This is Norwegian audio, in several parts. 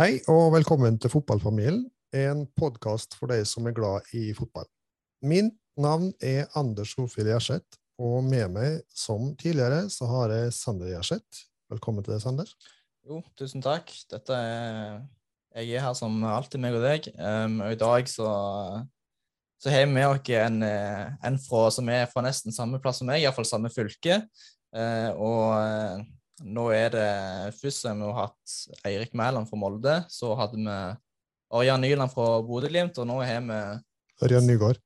Hei og velkommen til Fotballfamilien, en podkast for deg som er glad i fotball. Min navn er Anders Solfjell Gjerseth, og med meg, som tidligere, så har jeg Sander Gjerseth. Velkommen til deg, Sander. Jo, tusen takk. Dette er Jeg er her som alltid, meg og deg. Um, og i dag så, så har vi med oss en, eh, en fra, som er fra nesten samme plass som meg, iallfall samme fylke. Uh, og uh, nå er det Først har vi hatt Eirik Mæland fra Molde. Så hadde vi Ørjan Nyland fra Bodø-Glimt, og nå har vi Ørjan Nygaard.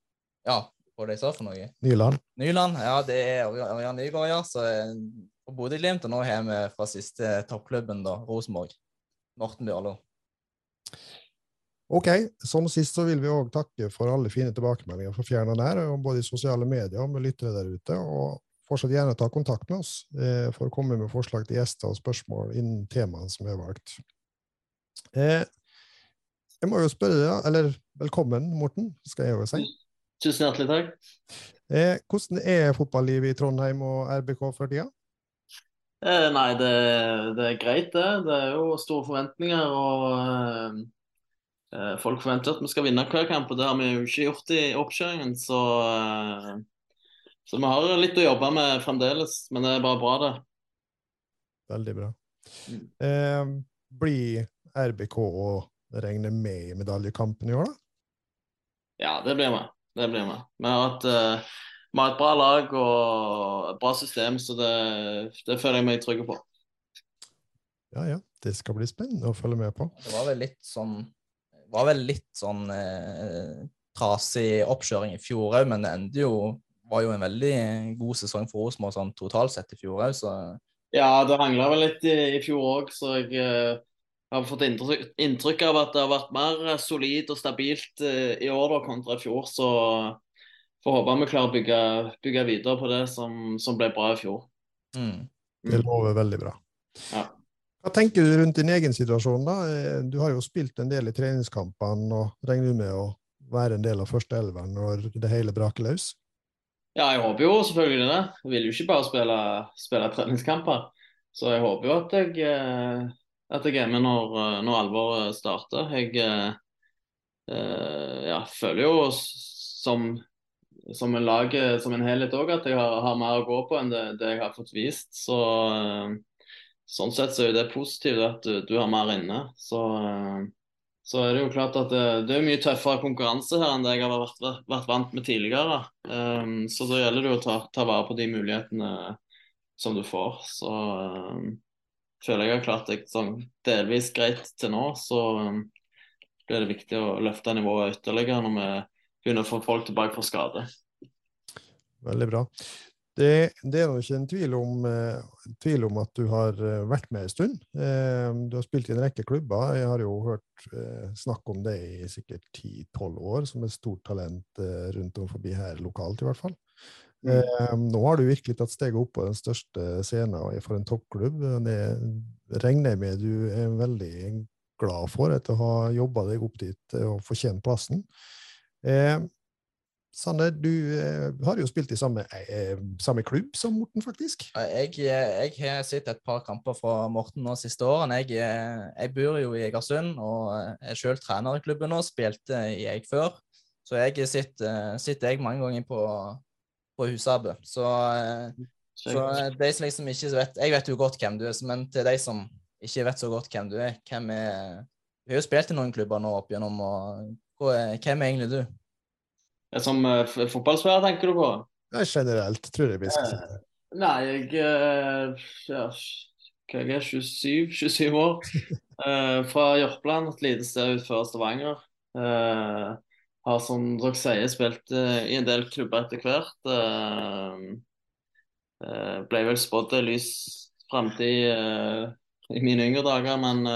Ja, hva de sa for noe? Nyland. Nyland, ja, det er Ørjan Nygaard, ja. Så på Bodø-Glimt, og nå har vi fra siste toppklubben, da, Rosenborg. Morten Bjørlo. Ok, som sist så vil vi òg takke for alle fine tilbakemeldinger fra fjern og nær, både i sosiale medier og med lyttere der ute. og Fortsatt gjerne ta kontakt med oss eh, for å komme med forslag til gjester og spørsmål innen temaene som er valgt. Eh, jeg må jo spørre deg, eller velkommen, Morten, skal jeg jo si. Tusen hjertelig takk. Eh, hvordan er fotballivet i Trondheim og RBK for tida? Eh, nei, det, det, er greit, det. Det er jo store forventninger. og eh, Folk forventer at vi skal vinne hver kamp, og det har vi jo ikke gjort i oppkjøringen. Så, eh, så vi har litt å jobbe med fremdeles, men det er bare bra, det. Veldig bra. Eh, blir RBK å regne med i medaljekampen i år, da? Ja, det blir vi. Det blir vi. Vi har hatt uh, vi har et bra lag og et bra system, så det, det føler jeg meg trygg på. Ja, ja. Det skal bli spennende å følge med på. Det var vel litt sånn, var vel litt sånn eh, trasig oppkjøring i fjor òg, men det endte jo var jo en veldig god sesong for Rosenborg sånn totalt sett i fjor òg, så Ja, det hangla vel litt i, i fjor òg, så jeg uh, har fått inntrykk, inntrykk, av at det har vært mer solid og stabilt uh, i år da, kontra i fjor. Så får håpe vi klarer å bygge, bygge videre på det som, som, ble bra i fjor. Mm. Det lover veldig bra. Ja. Hva tenker du rundt din egen situasjon? da? Du har jo spilt en del i treningskampene og regner du med å være en del av førsteelveren når det hele braker løs? Ja, jeg håper jo selvfølgelig det. Jeg vil jo ikke bare spille, spille treningskamper. Så jeg håper jo at jeg, eh, at jeg er med når, når alvoret starter. Jeg eh, ja, føler jo som, som en lag, som en helhet òg, at jeg har, har, mer å gå på enn det, det jeg har fått vist. Så eh, sånn sett så er det positivt at du, du har mer inne. Så, så, er det jo klart at det, det er mye tøffere konkurranse her enn det jeg har vært, vært vant med tidligere. Um, så da gjelder det jo å ta, ta, vare på de mulighetene som du får. Så um, føler jeg har klart det sånn delvis greit til nå. Så um, blir det viktig å løfte nivået ytterligere når vi begynner å få folk tilbake fra skade. Veldig bra. Det, det, er nå ikke en tvil om, uh, tvil om, at du har uh, vært med en stund. Uh, du har spilt i en rekke klubber. Jeg har jo hørt snakk om det i sikkert 10-12 år, som et stort talent rundt om forbi her lokalt, i hvert fall. Mm. nå har du virkelig tatt steget opp på den største scenen for en toppklubb. Det regner jeg med du er veldig glad for etter å ha jobba deg opp dit og fortjent plassen. Sanne, du eh, har jo spilt i samme, eh, samme, klubb som Morten, faktisk? Jeg, jeg, har sett et par kamper fra Morten nå siste årene. Jeg, jeg bor jo i Egersund og er selv trener i klubben nå. Spilte i Eik før. Så jeg sitter, sitter jeg mange ganger på, på Husabø. Så, så de som liksom ikke vet Jeg vet jo godt hvem du er, men til de som ikke vet så godt hvem du er, hvem er Vi har jo spilt i noen klubber nå opp igjennom, og hvem er egentlig du? Som uh, fotballspiller, tenker du på? Ja, generelt, tror jeg vi skal si det. Nei, jeg uh, ja, jeg er 27, 27 år. Uh, fra Jørpeland, et lite sted utenfor Stavanger. Uh, har som dere sier spilt i en del klubber etter hvert. ble vel spådd lys framtid i mine yngre dager, men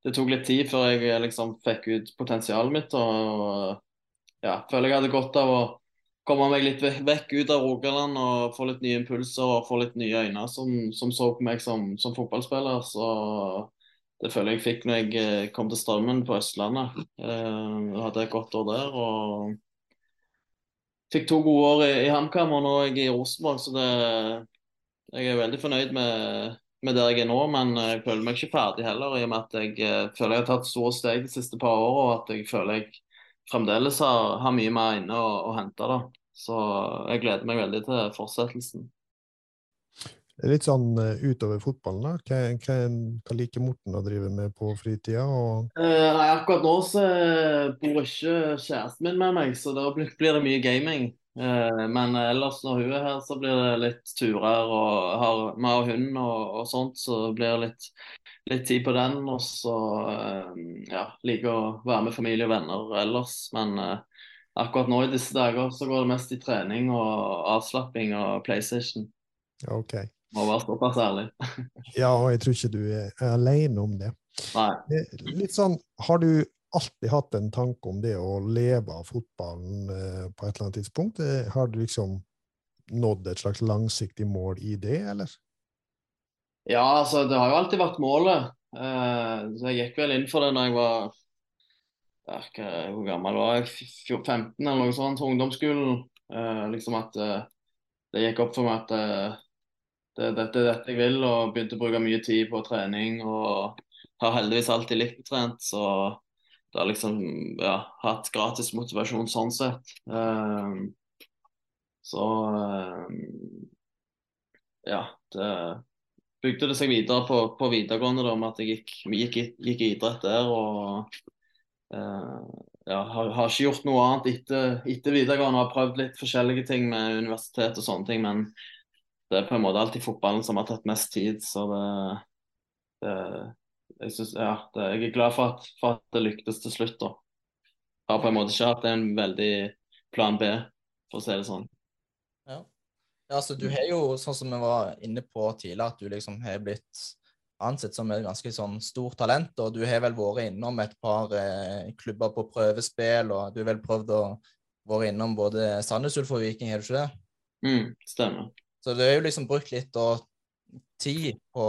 det tok litt tid før jeg liksom fikk ut potensialet mitt. og ja, føler jeg hadde godt av å komme meg litt vekk ut av Rogaland og få litt nye impulser og få litt nye øyne som, som så på meg som, som, fotballspiller. Så det føler jeg fikk når jeg eh, kom til Strømmen på Østlandet. Eh, jeg hadde et godt år der. og Fikk to gode år i, i HamKam, og nå er jeg i Rosenborg. Så det, jeg er veldig fornøyd med, med der jeg er nå, men jeg føler meg ikke ferdig heller. I og med at jeg uh, føler jeg har tatt store steg de siste par årene, og at jeg føler jeg fremdeles har, har mye mer inne å, å hente. da. Så jeg gleder meg veldig til fortsettelsen. Litt sånn uh, utover fotballen, da. Hva, hva, hva, liker Morten å drive med på fritida? Og... Uh, akkurat nå så bor ikke kjæresten min med meg, så da blir det mye gaming. Eh, men ellers når hun er her, så blir det litt turer, og har, vi har hund og, og, sånt, så blir det litt, litt tid på den. Og så ja, liker å være med familie og venner ellers. Men akkurat nå i disse dager så går det mest i trening og avslapping og PlayStation. Ok. Må være såpass ærlig. ja, og jeg tror ikke du er alene om det. Nei. Litt sånn, Har du alltid hatt en tanke om det å leve av fotballen eh, på et eller annet tidspunkt? Eh, har du liksom nådd et slags langsiktig mål i det, eller? Ja, altså det har jo alltid vært målet. Uh, så jeg gikk vel inn for det når jeg var ja, Hvor gammel var jeg? 15 eller noe sånt på ungdomsskolen. Uh, liksom at uh, det gikk opp for meg at det er dette, dette jeg vil, og begynte å bruke mye tid på trening. Og har heldigvis alltid likt trent, så det har liksom ja, hatt gratis motivasjon sånn sett. Så ja, det bygde det seg videre på, på videregående da, med at jeg gikk, gikk, gikk idrett der. og uh, ja, har, har, ikke gjort noe annet etter, etter videregående. Har prøvd litt forskjellige ting med universitet og sånne ting, men det er på en måte alltid fotballen som har tatt mest tid. Så det, det jeg, synes, ja, det, jeg er glad for at, for at, det lyktes til slutt. da. Har på en måte ikke hatt en veldig plan B, for å si det sånn. Ja. altså Du har jo, sånn som vi var inne på tidligere, at du liksom har blitt ansett som et ganske sånn stort talent. og Du har vel vært innom et par eh, klubber på prøvespill, og du har vel prøvd å være innom både Sandnes Ulf og Viking, har du ikke det? Mm, stemmer. Så du har jo liksom brukt litt da, tid på,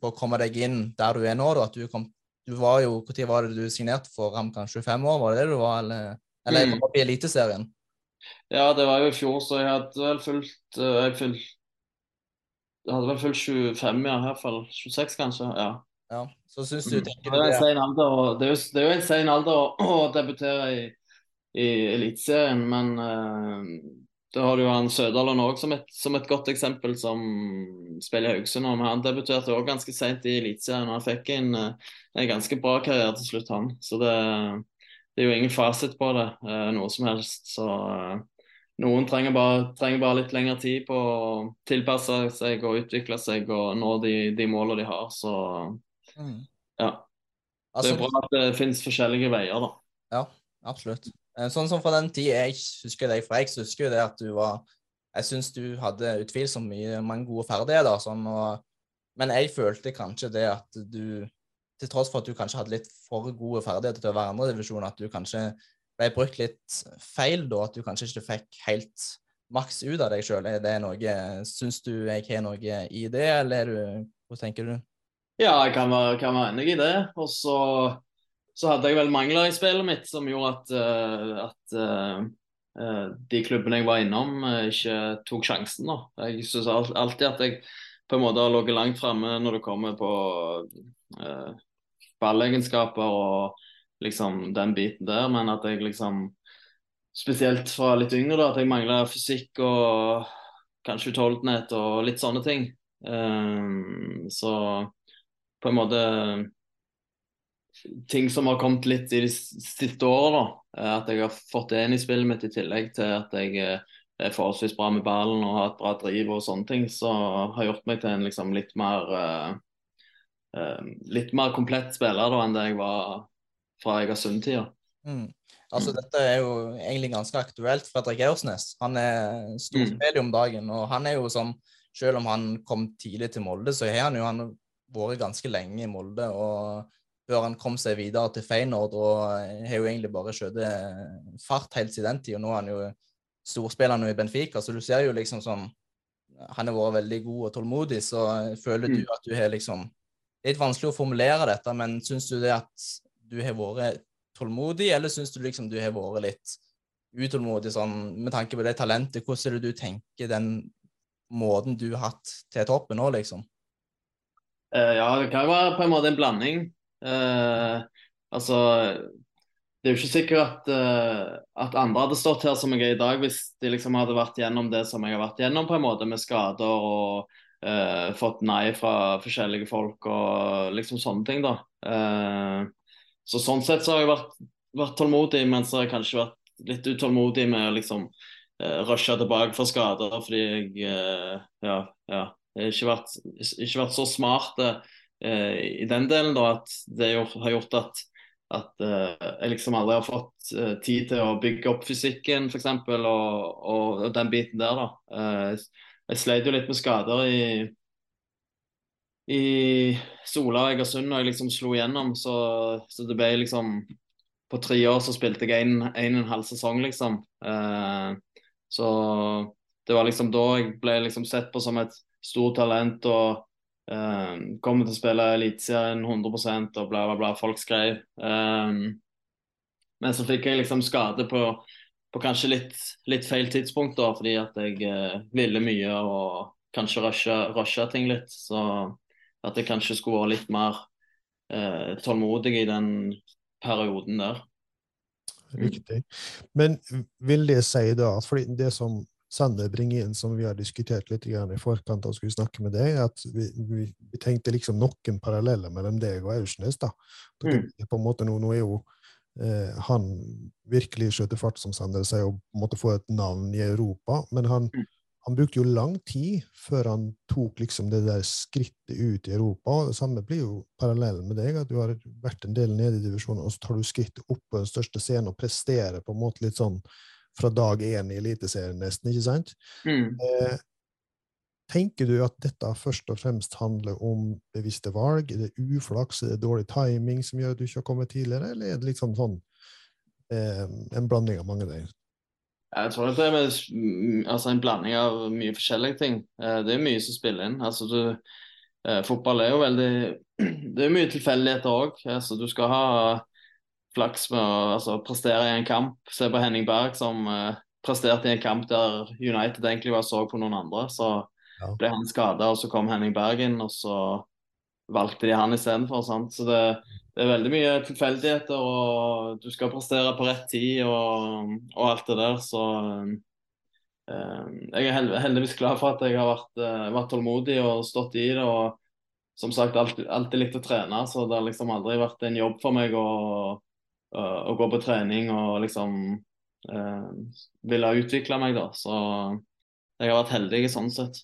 på, å komme deg inn der du er nå. da, at du kom du var jo, Når var det du signerte for HamKam? 25 år, var det det du var? Eller, eller mm. i Eliteserien? Ja, det var jo i fjor, så jeg hadde vel fulgt eh, Jeg, fulgt, jeg hadde vel fulgt 25, ja. I hvert fall 26, kanskje. ja. ja. Så syns du, mm. tenker det, er en alder, det, er jo, det er jo en sen alder å, å debutere i, i Eliteserien, men uh, da har du jo han Sødalen òg som, som, et godt eksempel, som spiller i Haugesund. Han debuterte òg ganske seint i Eliteserien, og han fikk en, eh, en, ganske bra karriere til slutt, han. Så det, det, er jo ingen fasit på det, eh, noe som helst. Så eh, noen trenger bare, trenger bare litt lengre tid på å tilpasse seg og utvikle seg og nå de, de målene de har. Så mm. ja. Det er altså, bra at det finnes forskjellige veier, da. Ja, absolutt. Eh, sånn som fra den tida jeg husker deg fra, jeg husker jo det at du var Jeg syns du hadde utvilsomt mye, mange gode ferdigheter. Sånn, og, men jeg følte kanskje det at du Til tross for at du kanskje hadde litt for gode ferdigheter til å være andredivisjon, at du kanskje ble brukt litt feil da, at du kanskje ikke fikk helt maks ut av deg sjøl. Er det noe Syns du jeg har noe i det, eller er du, hva tenker du? Ja, jeg kan være, kan være enig i det. Og så så hadde jeg vel mangler i spillet mitt som gjorde at, uh, at uh, de klubbene jeg var innom, ikke tok sjansen. da. Jeg syns alltid at jeg på en måte har ligget langt framme når det kommer på ballegenskaper og liksom den biten der, men at jeg liksom Spesielt fra litt yngre, da, at jeg mangla fysikk og kanskje utholdenhet og litt sånne ting. Um, så på en måte ting som har kommet litt i de siste åra. At jeg har fått det inn i spillet mitt, i tillegg til at jeg eh, er forholdsvis bra med ballen og har et bra driv og sånne ting, så har gjort meg til en liksom litt mer uh, litt mer komplett spiller da enn det jeg var fra Egersund-tida. Mm. Altså, mm. Dette er jo egentlig ganske aktuelt. Fredrik Aursnes han er storspiller mm. om dagen. og han er jo som, Selv om han kom tidlig til Molde, så har han jo han vært ganske lenge i Molde. og før han kom seg videre til Feyenoord. Og har jo egentlig bare skjøtt fart helt siden den tid. Og nå er han jo storspiller i Benfica, så du ser jo liksom sånn Han har vært veldig god og tålmodig, så føler du mm. at du har liksom litt vanskelig å formulere dette, men syns du det at du har vært tålmodig, eller syns du liksom du har vært litt utålmodig sånn med tanke på det talentet? Hvordan er det du tenker den måten du har hatt til toppen nå, liksom? Uh, ja, det kan være på en måte en blanding. Uh, altså Det er jo ikke sikkert at, uh, at, andre hadde stått her som jeg er i dag, hvis de liksom hadde vært gjennom det som jeg har vært gjennom, på en måte, med skader og fått nei fra forskjellige folk og liksom sånne ting, da. så sånn sett så har jeg vært, vært tålmodig, mens jeg har kanskje vært litt utålmodig med å liksom rushe tilbake fra skader fordi jeg ja, ja har ikke vært, ikke vært så smart eh, i den delen, da, at det har gjort at, at uh, jeg liksom aldri har fått uh, tid til å bygge opp fysikken, f.eks., og, og, og den biten der, da. Eh, jeg sleit jo litt med skader i i Sola og Egersund når jeg liksom slo igjennom, så, så, det ble liksom På tre år så spilte jeg en, en og en halv sesong, liksom. Eh, så det var liksom da jeg ble liksom sett på som et stort talent og eh, kommer til å spille Eliteserien 100 og bla, bla, bla. Folk skrev. Eh, men så fikk jeg liksom skade på, på kanskje litt, litt, feil tidspunkt, da, fordi at jeg eh, ville mye og kanskje rusha ting litt. Så at jeg kanskje skulle være litt mer eh, tålmodig i den perioden der. Riktig. Men vil det si da at fordi det som Sander bringer inn, som vi har diskutert litt i forkant av skulle snakke med deg, at vi, vi, vi tenkte liksom noen paralleller mellom deg og Aursnes. da. Mm. på en måte nå, nå er jo eh, han virkelig skjøt fart, som Sander sier, og måtte få et navn i Europa. Men han, mm. han, brukte jo lang tid før han tok liksom det der skrittet ut i Europa. og Det samme blir jo parallellen med deg, at du har vært en del nede i divisjonen, og så tar du skrittet opp på den største scenen og presterer på en måte litt sånn fra dag én i Eliteserien, nesten, ikke sant? Mm. Eh, tenker du at dette først og fremst handler om bevisste valg? Er det uflaks, er det dårlig timing som gjør at du ikke har kommet tidligere, eller er det liksom sånn eh, en blanding av mange ting? Jeg tror det er med, altså en blanding av mye forskjellige ting. Eh, det er mye som spiller inn. Altså, du, eh, fotball er jo veldig Det er mye tilfeldigheter òg. Altså, du skal ha flaks med å altså, prestere i en kamp. Se på Henning Berg som uh, presterte i en kamp der United egentlig var så på noen andre. Så ble han skada, og så kom Henning Bergen, og så valgte de han istedenfor. Så det, det, er veldig mye tilfeldigheter, og du skal prestere på rett tid og, og alt det der. Så um, jeg er heldigvis glad for at jeg har vært, uh, vært tålmodig og stått i det. og som sagt alltid, alltid likt å trene, så det har liksom aldri vært en jobb for meg å å gå på trening og liksom uh, ville utvikle meg, da. Så jeg har vært heldig sånn sett.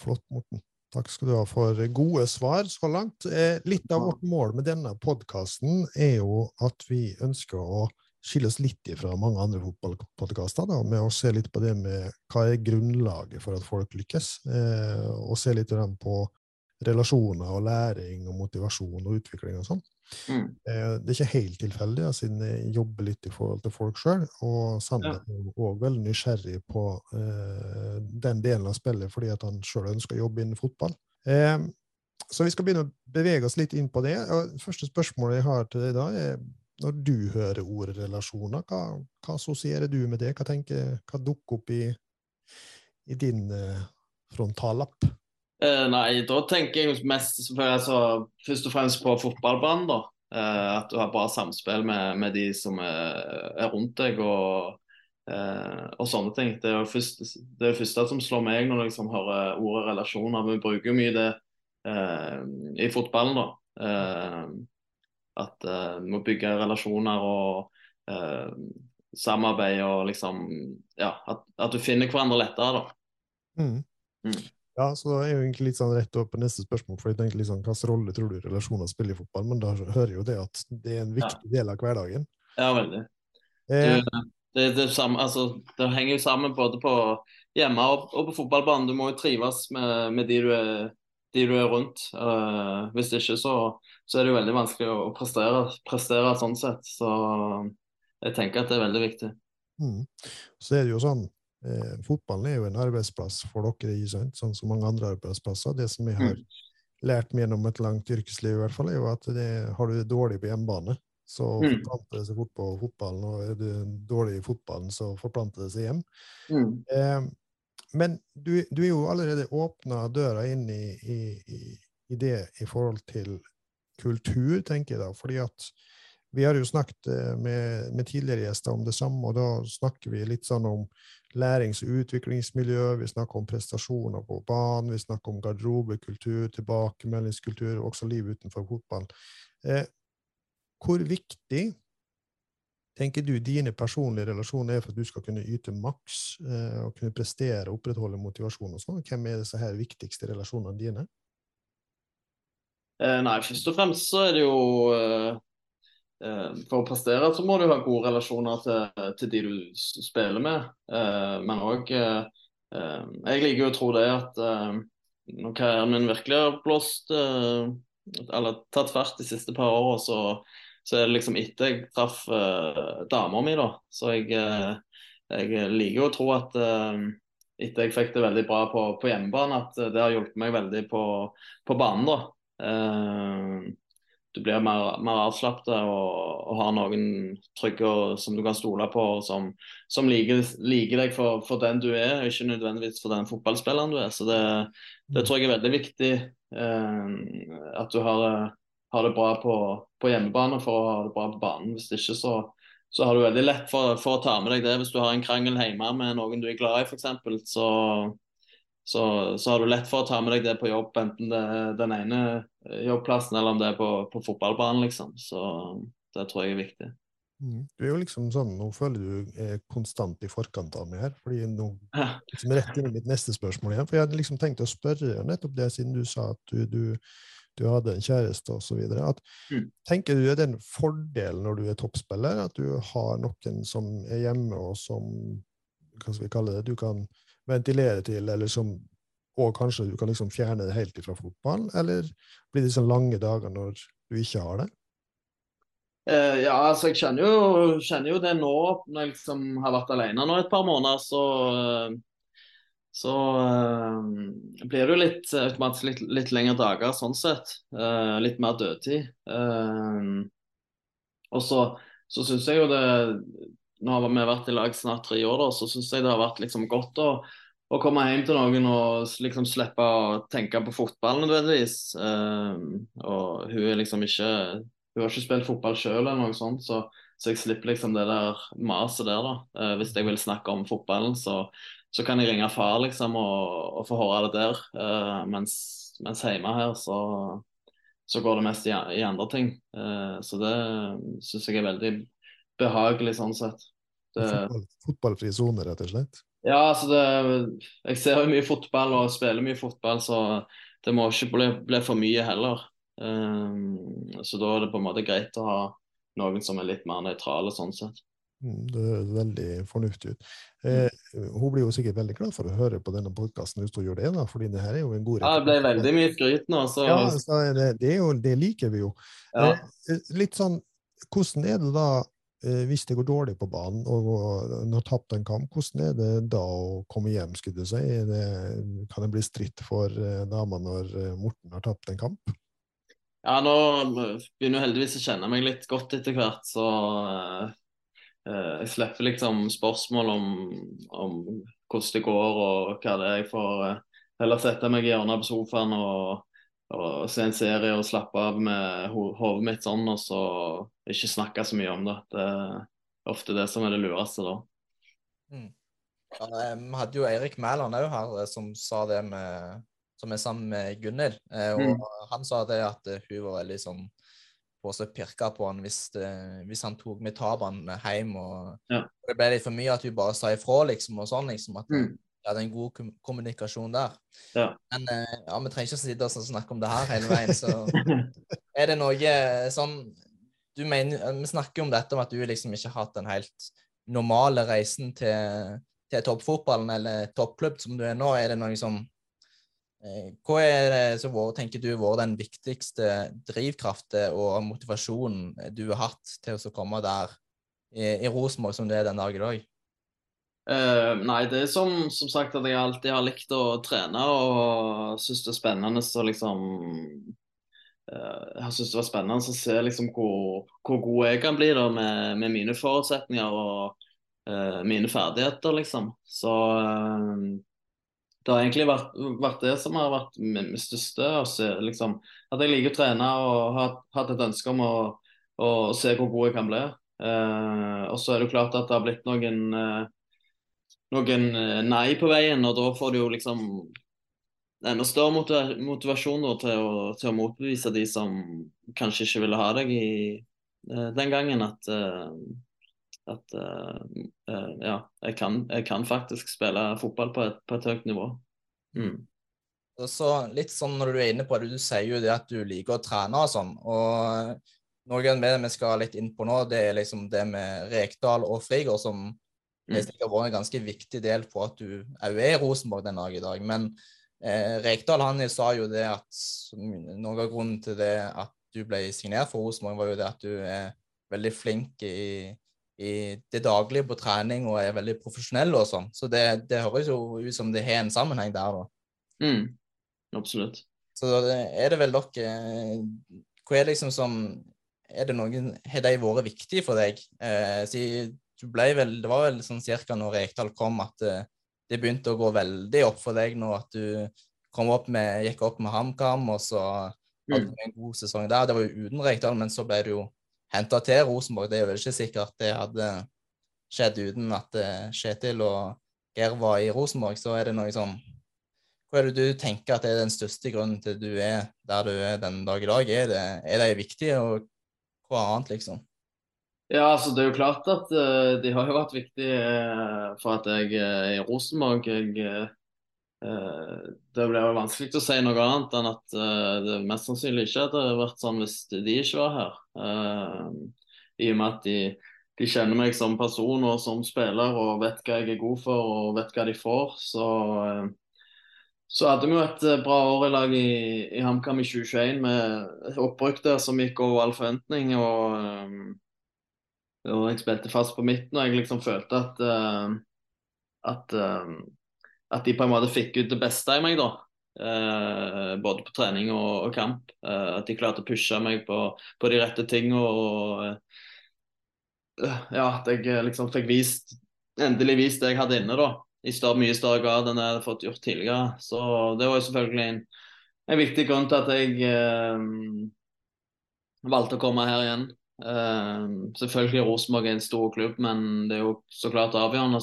Flott, Morten. Takk skal du ha for gode svar så langt. Eh, litt av vårt mål med denne podkasten er jo at vi ønsker å skille oss litt fra mange andre fotballpodkaster med å se litt på det med hva er grunnlaget for at folk lykkes, eh, og se litt på relasjoner og læring og motivasjon og utvikling og sånn. Mm. Eh, det er ikke helt tilfeldig, siden jeg jobber litt i forhold til folk sjøl. Og Sander ja. er òg veldig nysgjerrig på eh, den delen av spillet fordi at han sjøl ønsker å jobbe innen fotball. Eh, så vi skal begynne å bevege oss litt inn på det. Og første spørsmålet jeg har til deg da, er når du hører ordet relasjoner, hva, hva assosierer du med det? Hva, tenker, hva dukker opp i, i din eh, frontallapp? Uh, nei, da tenker jeg mest altså, først og fremst på fotballbanen. da. Uh, at du har bra samspill med, med de som er, er rundt deg og, uh, og, sånne ting. Det er først, det, er første som slår meg når jeg liksom hører ordet relasjoner. Vi bruker mye det i fotballen, da. at vi må bygge relasjoner og samarbeid og liksom Ja, at, at, du finner hverandre lettere, da. Mm. Mm. Ja, så det er jo egentlig litt sånn rett opp på neste spørsmål, for jeg tenkte sånn, hvilken rolle tror du relasjoner spiller i fotball? Men da hører jo det at det er en viktig del av hverdagen. Ja, veldig. Eh. Det, det, det, samme, altså, det, henger jo sammen både på hjemme og, og på fotballbanen. Du må jo trives med, med de, du er, de, du er, rundt. Uh, hvis ikke så, så, er det jo veldig vanskelig å prestere, prestere sånn sett. Så jeg tenker at det er veldig viktig. Mm. Så er det jo sånn eh, fotballen er jo en arbeidsplass for dere, sånn som mange andre arbeidsplasser. Det som jeg har mm. lært meg gjennom et langt yrkesliv, i hvert fall, er jo at det, har du det dårlig på hjemmebane, så mm. forplanter det seg fort på fotballen. Og er du dårlig i fotballen, så forplanter det seg hjem. Mm. Eh, men du, du er jo allerede åpna døra inn i, i, idé i forhold til kultur, tenker jeg da. fordi at vi har jo snakket eh, med, med, tidligere gjester om det samme, og da snakker vi litt sånn om lærings- og utviklingsmiljø, vi snakker om prestasjoner på banen, vi snakker om garderobekultur, tilbakemeldingskultur, også liv utenfor fotball. Eh, hvor viktig tenker du dine personlige relasjoner er for at du skal kunne yte maks eh, og kunne prestere og opprettholde motivasjon og sånn? Hvem er disse her viktigste relasjonene dine? Eh, nei, først og fremst så er det jo eh, For å prestere så må du ha gode relasjoner til, til de du spiller med. Eh, men òg eh, eh, Jeg liker å tro det at når karrieren min virkelig har blåst eller tatt fart de siste par åra, så, så, er det liksom etter jeg traff dama mi, da. Så jeg, jeg liker å tro at etter jeg fikk det veldig bra på, på hjemmebane, at det har hjulpet meg veldig på, på banen. da. Du blir mer, mer avslappet og, og, har noen trygge som du kan stole på, og som, som liker, liker, deg for, for, den du er, ikke nødvendigvis for den fotballspilleren du er. Så det, det tror jeg er veldig viktig. Eh, at du har, har det bra på, på, hjemmebane for å ha det bra på banen. Hvis ikke så, så har du veldig lett for, for, å ta med deg det. Hvis du har en krangel hjemme med noen du er glad i, f.eks., så så, så, har du lett for å ta med deg det på jobb, enten det den ene jobbplassen eller om det er på, på fotballbanen, liksom. Så det tror jeg er viktig. Mm. Du er jo liksom sånn, Nå føler du er konstant i forkant av meg her. fordi nå liksom rett inn i mitt neste spørsmål igjen. for Jeg hadde liksom tenkt å spørre nettopp det, siden du sa at du, du, du hadde en kjæreste osv. Mm. Tenker du er det en fordel når du er toppspiller, at du har noen som er hjemme, og som hva skal vi kalle det, du kan ventilere til, eller som og kanskje du kan liksom fjerne det helt fra fotballen, eller blir det sånn lange dager når du ikke har det? Uh, ja, altså jeg kjenner jo, kjenner jo, det nå når jeg liksom har vært alene nå et par måneder. Så, så uh, blir det jo litt automatisk litt, litt, lengre dager sånn sett. Uh, litt mer dødtid. og så, så syns jeg jo det Nå har vi vært i lag snart tre år, da, så syns jeg det har vært liksom godt å å komme hjem til noen og liksom slippe å tenke på fotball nødvendigvis. Uh, og hun er liksom ikke Hun har ikke spilt fotball sjøl eller noe sånt, så, så, jeg slipper liksom det der maset der, da. Uh, hvis jeg vil snakke om fotballen, så, så kan jeg ringe far liksom og, og få høre det der. Uh, mens, mens, hjemme her så, så går det mest i, i andre ting. Uh, så det syns jeg er veldig behagelig sånn sett. Det, Fotball, fotballfri sone, rett og slett? Ja, altså det, jeg ser jo mye fotball og spiller mye fotball, så det må ikke bli, bli for mye heller. Um, så da er det på en måte greit å ha noen som er litt mer nøytrale sånn sett. Mm, det høres veldig fornuftig ut. Eh, mm. hun blir jo sikkert veldig glad for å høre på denne podkasten hvis hun gjør det, da, fordi det her er jo en god Ja, det ble veldig mye skryt nå. Så... Ja, så det, det, jo, det, liker vi jo. Ja. Eh, litt sånn, hvordan er det da Eh, hvis det går dårlig på banen og en har tapt en kamp, hvordan er det da å komme hjem? skulle si? Det, kan det bli stritt for eh, dama når eh, Morten har tapt en kamp? Ja, nå begynner jeg heldigvis å kjenne meg litt godt etter hvert, så uh, jeg slipper liksom spørsmål om, om, hvordan det går og hva det er. Jeg får uh, heller sette meg i hjørnet på sofaen og og se en serie og slappe av med hodet mitt sånn, og så ikke snakke så mye om det. Det er ofte det som er det lureste da. Mm. Ja, vi hadde jo Eirik Mæland òg her, eh, som sa det med som er sammen med Gunhild. Eh, og mm. han sa det at eh, hun var veldig sånn på å pirke på han hvis, hvis, han tok med tapene hjem. og ja. Det ble litt for mye at hun bare sa ifra, liksom, og sånn, liksom, at mm ja, det er en god kommunikasjon der. Ja. Men eh, ja, vi trenger ikke å sitte og snakke om det her hele veien. Så er det noe eh, sånn du mener, eh, Vi snakker om dette om at du liksom ikke har hatt den helt normale reisen til, til toppfotballen eller toppklubb som du er nå. Er det noe som Hva er det som tenker du vært den viktigste drivkraften og motivasjonen du har hatt til å komme der i, i Rosenborg som du er den dag i dag? Uh, nei, det er som, som, sagt at jeg alltid har likt å trene og syns det er spennende å liksom uh, Jeg syns det var spennende å se liksom hvor, hvor, god jeg kan bli da med, med mine forutsetninger og uh, mine ferdigheter, liksom. Så det har egentlig vært, vært, det som har vært min største. Også, liksom, at jeg liker å trene og har hatt et ønske om å, å se hvor god jeg kan bli. Og så er det klart at det har blitt noen, noen nei på veien, og da får du jo liksom enda større motivasjon til å, til, å, motbevise de som kanskje ikke ville ha deg i, uh, den gangen. At at uh, uh, ja, jeg kan, jeg kan, faktisk spille fotball på et, på et høyt nivå. Mm. Så litt sånn når du er inne på det, du sier jo det at du liker å trene og sånn. og noe av det vi skal litt inn på nå, det er liksom det med Rekdal og Frigård, som mm. har vært en ganske viktig del på at du òg er i Rosenborg den dag i dag. Men eh, Rekdal han sa jo det at noe av grunnen til det at du ble signert for Rosenborg, var jo det at du er veldig flink i i det daglige på trening og er veldig profesjonell og sånn. Så det, det, høres jo ut som det har en sammenheng der, da. Mm, absolutt. Så er det vel dere Hva er det liksom som Er det noen Har de vært viktige for deg? Eh, si, vel Det var vel sånn cirka når Rekdal kom at det, eh, begynte å gå veldig opp for deg nå at du kom opp med, gikk opp med HamKam, og så hadde du mm. en god sesong der. Det var jo uten Rekdal, men så ble det jo henta til Rosenborg. Det er vel ikke sikkert det hadde skjedd uten at eh, Kjetil og Geir var i Rosenborg. Så er det noe sånn Hva er det du tenker at er den største grunnen til at du er der du er den dag i dag? Er det, er det viktig, og hva annet, liksom? Ja, altså Det er jo klart at uh, de har jo vært viktige uh, for at jeg er i Rosenborg. Jeg uh, det blir jo vanskelig å si noe annet enn at det mest sannsynlig ikke hadde vært sånn hvis de ikke var her. I og med at de, de, kjenner meg som person og som spiller og vet hva jeg er god for og vet hva de får. Så, så hadde vi jo et bra år i lag i, i HamKam i 2021 med opprykk der som gikk over all forventning. Og, og jeg spilte fast på midten og jeg liksom følte at, at at de på en måte fikk ut det beste i meg, da. Uh, både på trening og, og kamp. At de klarte å pushe meg på, på de rette tingene. Og ja, at jeg liksom fikk vist endelig vist det jeg hadde inne, da. I større, mye større grad enn jeg hadde fått gjort tidligere. Så det var jo selvfølgelig en, en viktig grunn til at jeg valgte å komme her igjen. Eh, selvfølgelig Rosenborg er en stor klubb, men det er jo så klart avgjørende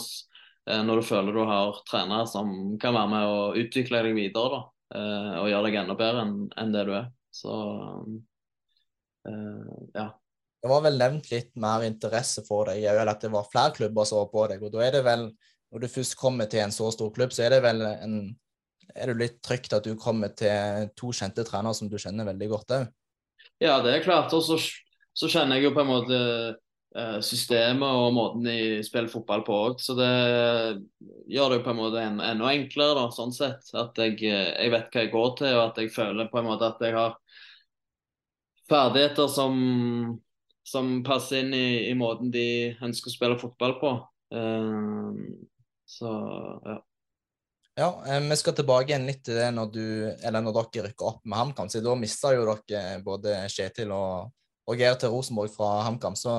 Eh, når du føler du har trenere som kan være med å utvikle deg videre da, eh, og gjøre deg enda bedre enn, det du er. Så uh, ja. Det var vel nevnt litt mer interesse for deg, eller at det var flere klubber som var på deg. og da er det vel, Når du først kommer til en så stor klubb, så er det vel en, er det litt trygt at du kommer til to kjente trenere som du kjenner veldig godt òg? Ja, det er klart. Og så, så kjenner jeg jo på en måte Eh, systemet og måten de spiller fotball på òg. Så det gjør det jo på en måte en, enda enklere, da, sånn sett. At jeg, eh, jeg, vet hva jeg går til, og at jeg føler på en måte at jeg har ferdigheter som, som passer inn i, i, måten de ønsker å spille fotball på. Uh, så ja. Ja, Vi skal tilbake igjen litt til det når, du, når dere rykker opp med HamKam. Da mista jo dere både Kjetil og og Geir til Rosenborg fra HamKam. Så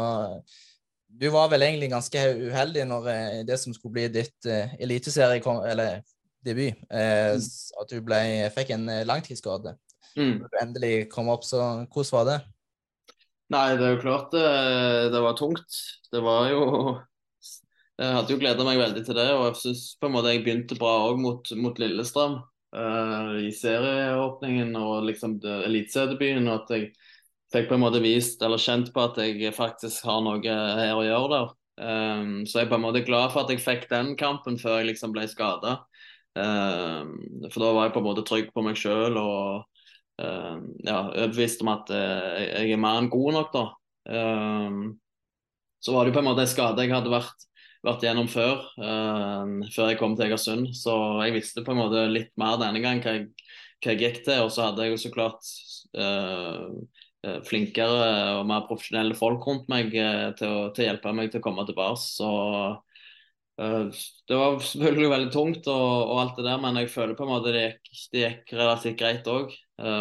du var vel egentlig ganske uheldig når eh, det som skulle bli ditt uh, eliteserie, eller debut, eh, mm. at du ble, fikk en eh, langtidsskade. Mm. Du endelig kom opp, så hvordan var det? Nei, det er jo klart det, det var tungt. Det var jo Jeg hadde jo gleda meg veldig til det, og jeg syns på en måte jeg begynte bra òg mot, mot, Lillestrøm. Uh, I serieåpningen og liksom eliteseriedebuten. Og at jeg fikk på en måte vist eller kjent på at jeg faktisk har noe her å gjøre der. Um, så jeg er på en måte glad for at jeg fikk den kampen før jeg liksom ble skada. Um, for da var jeg på en måte trygg på meg sjøl og um, ja, overbevist om at uh, jeg er mer enn god nok, da. så var det på en måte en skade jeg hadde vært, vært gjennom før, før jeg kom til Egersund. Så jeg visste på en måte litt mer denne gang hva jeg, hva jeg gikk til. Og så hadde jeg jo så klart uh, flinkere og mer profesjonelle folk rundt meg eh, til å, til å hjelpe meg til å komme tilbake. Så uh, det var selvfølgelig veldig tungt og, og, alt det der, men jeg føler på en måte det gikk, det gikk relativt greit òg.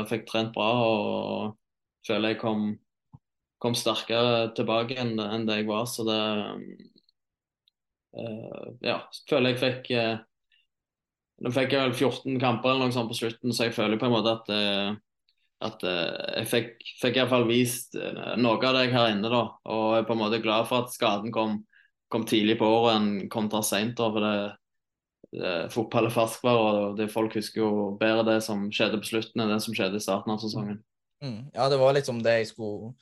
Fikk trent bra og føler jeg kom, kom sterkere tilbake enn, enn, det jeg var. Så det Ja, føler jeg fikk Nå fikk jeg vel 14 kamper eller noe sånt på slutten, så jeg føler på en måte at, eh, at eh, jeg fikk, fikk iallfall vist eh, noe av det her inne. da, Og jeg er på en måte glad for at skaden kom, kom tidlig på året enn kontra seint. For det, det, fotball er ferskvare, og det, folk husker jo bedre det som skjedde på slutten enn det som skjedde i starten av sesongen. Mm. Ja, det var liksom det jeg skulle,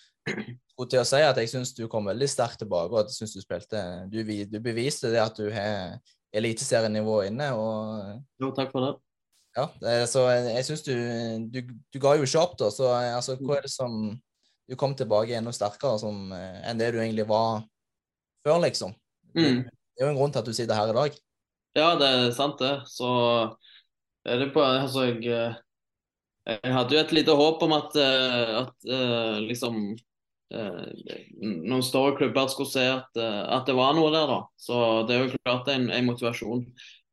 skulle til å si, at jeg syns du kom veldig sterkt tilbake. og at jeg syns Du spilte, du, du beviste det at du har eliteserienivå inne. og... Jo, takk for det. Ja, så jeg, syns du, du, du ga jo ikke opp, da. Så altså, hva er det som Du kom tilbake enda sterkere som, enn det du egentlig var før, liksom. Mm. Det er jo en grunn til at du sitter her i dag. Ja, det er sant, det. Så er det på Altså, jeg, jeg hadde jo et lite håp om at, at liksom Eh, noen større klubber skulle se at, eh, at, det var noe der. da. Så Det er jo klart en, en motivasjon.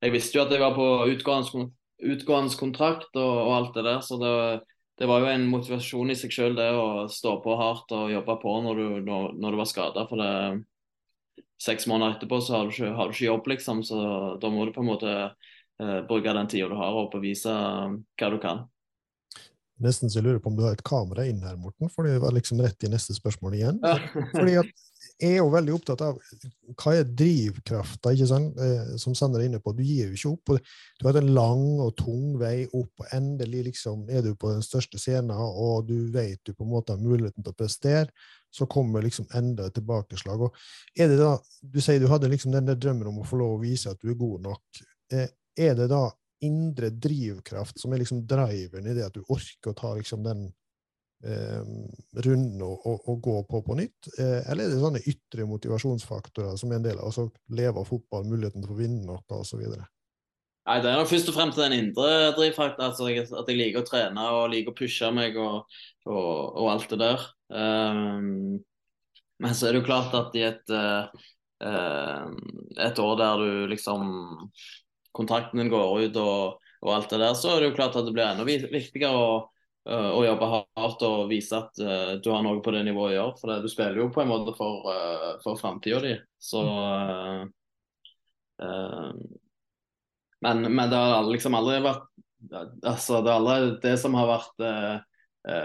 Jeg visste jo at jeg var på utgående, utgående kontrakt og, og, alt det der. Så det, det, var jo en motivasjon i seg selv det å stå på hardt og jobbe på når du, når, når du var skada. For det, seks måneder etterpå så har du, ikke, har du ikke jobb, liksom. Så da må du på en måte eh, bruke den tida du har og bevise hva du kan. Nesten så jeg lurer på om du har et kamera inn her, Morten, for det var liksom rett i neste spørsmål igjen. Fordi at er jo veldig opptatt av hva er drivkrafta, eh, som Sander er inne på. Du gir jo ikke opp. Du har hatt en lang og tung vei opp, og endelig liksom er du på den største scenen, og du vet du på en måte har muligheten til å prestere. Så kommer liksom enda et tilbakeslag. Og er det da, Du sier du hadde liksom den drømmen om å få lov å vise at du er god nok. Eh, er det da indre drivkraft som er liksom driveren i det at du orker å ta liksom den runden å, å, å, gå på på nytt? Eh, eller er det sånne ytre motivasjonsfaktorer som er en del av altså leve av fotball, muligheten til å vinne noe osv.? Nei, Det er nok først og fremst den indre drivfaktoren. Altså at jeg liker å trene og liker å pushe meg og, og alt det der. Um, men så er det jo klart at i et, uh, et år der du liksom kontrakten din går ut og, og, alt det der, så er det jo klart at det blir enda viktigere å, uh, og jobbe hardt og vise at uh, du har noe på det nivået å gjøre. For det, du spiller jo på en måte for, uh, for framtida di. Så men, men, det har liksom aldri vært altså det, er aldri det som har vært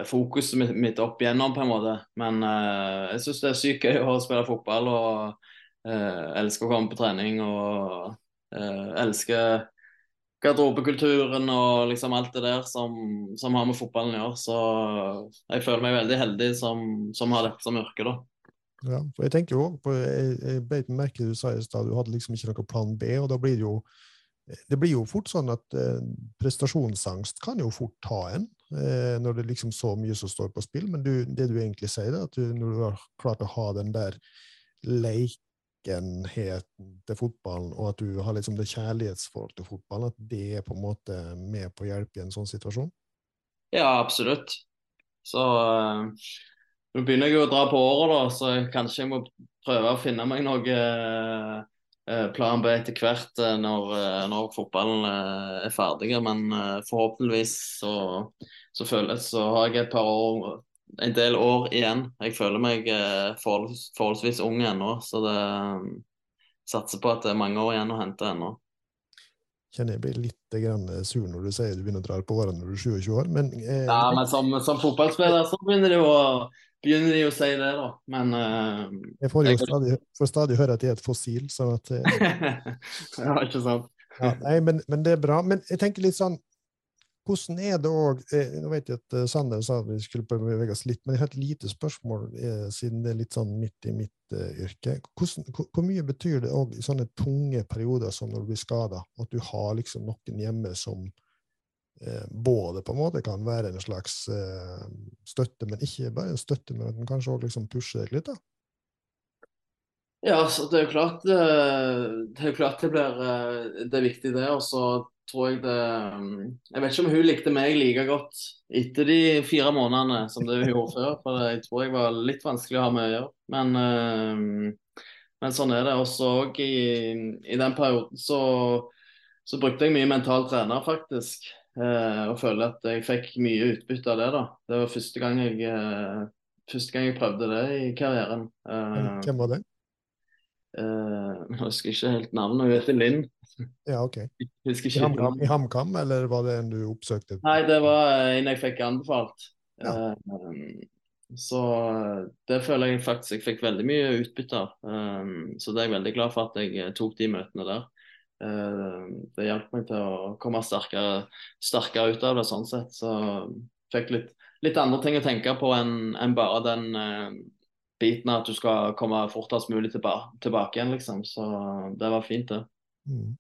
fokuset mitt, mitt, opp igjennom, på en måte. Men jeg syns det er sykt gøy å spille fotball og elsker å komme på trening. og Uh, elsker garderobekulturen og liksom alt det der som, som, har med fotballen å gjøre. Så jeg føler meg veldig heldig som, som har dette som yrke, da. Ja, for jeg tenker jo på, jeg, jeg beit merke du sa i stad, du hadde liksom ikke noen plan B, og da blir det jo det blir jo fort sånn at eh, prestasjonsangst kan jo fort ta en, eh, når det er liksom så mye som står på spill. Men du, det du egentlig sier, er at du, når du har klart å ha den der leik likenheten til fotballen, og at du har liksom det kjærlighetsforholdet til fotballen, at det er på en måte med på å hjelpe i en sånn situasjon? Ja, absolutt. Så øh, nå begynner jeg jo å dra på året, da, så kanskje jeg må prøve å finne meg noe øh, plan B etter hvert når, når, fotballen er ferdig. Men forhåpentligvis så, så, føles, så har jeg et par år en del år igjen. Jeg føler meg eh, forholds, forholdsvis ung ennå, så det um, satser på at det er mange år igjen å hente ennå. Kjenner jeg blir litt grann sur når du sier du begynner å dra på årene når du er 27 år, men eh, Ja, men som, som, fotballspiller så begynner de, å, begynner de å si det, da. Men eh, Jeg får jo jeg... Stadig, får stadig høre at jeg er et fossil, sånn at eh, Ja, ikke sant. ja, nei, men, men, det er bra. Men jeg tenker litt sånn hvordan er det òg eh, Nå vet jeg at eh, Sander sa at vi skulle bevege oss litt, men jeg har et lite spørsmål eh, siden det er litt sånn midt i mitt yrke. Hvordan, hvor, mye betyr det òg i sånne tunge perioder som når du blir skada, at du har liksom noen hjemme som både på en måte kan være en slags støtte, men ikke bare en støtte, men at den kanskje òg liksom pusher deg litt? da? Ja, så det er jo klart det, er klart det blir det er viktig, det. Og så tror jeg det um, Jeg vet ikke om hun likte meg like godt etter de fire månedene som det hun gjorde før. For jeg tror jeg var litt vanskelig å ha med å gjøre. Men, um, men sånn er det. Også i, i den perioden så, så, brukte jeg mye mental trener, faktisk. Eh, og føler at jeg fikk mye utbytte av det. da. Det var første gang jeg, eh, første gang jeg prøvde det i karrieren. Eh, Hvem var det? jeg husker ikke helt navnet. Hun heter Linn. Ja, OK. Husker ikke i HamKam, eller var det en du oppsøkte? Nei, det var en jeg fikk anbefalt. Ja. Eh, så det føler jeg faktisk jeg fikk veldig mye utbytte av. Eh, så det er jeg veldig glad for at jeg tok de møtene der. Eh, det hjalp meg til å komme sterkere, sterkere ut av det sånn sett. Så fikk litt, litt andre ting å tenke på enn en bare den eh, biten at du skal komme fortest mulig tilba tilbake igjen, liksom. Så det var fint, det. Mm.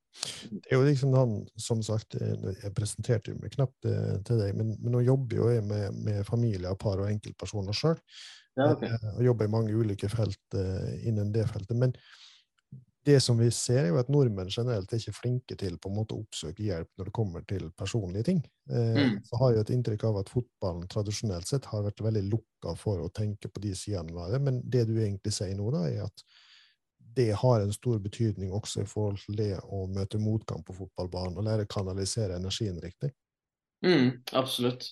Det er jo liksom han, som sagt, eh, jeg presenterte jo meg knapt eh, til deg, men, men nå jobber jo jeg med, med familier, par og enkeltpersoner sjøl. Ja, okay. Og jobber i mange ulike felt eh, innen det feltet. Men det som vi ser, er jo at nordmenn generelt er ikke flinke til på en måte å oppsøke hjelp når det kommer til personlige ting. Eh, Mm. Så har jeg et inntrykk av at fotballen tradisjonelt sett har vært veldig lukka for å tenke på de sidene ved det, men det du egentlig sier nå, da, er at det har en stor betydning også i forhold til det å møte motgang på fotballbanen og lære å kanalisere energien riktig. Mm, absolutt.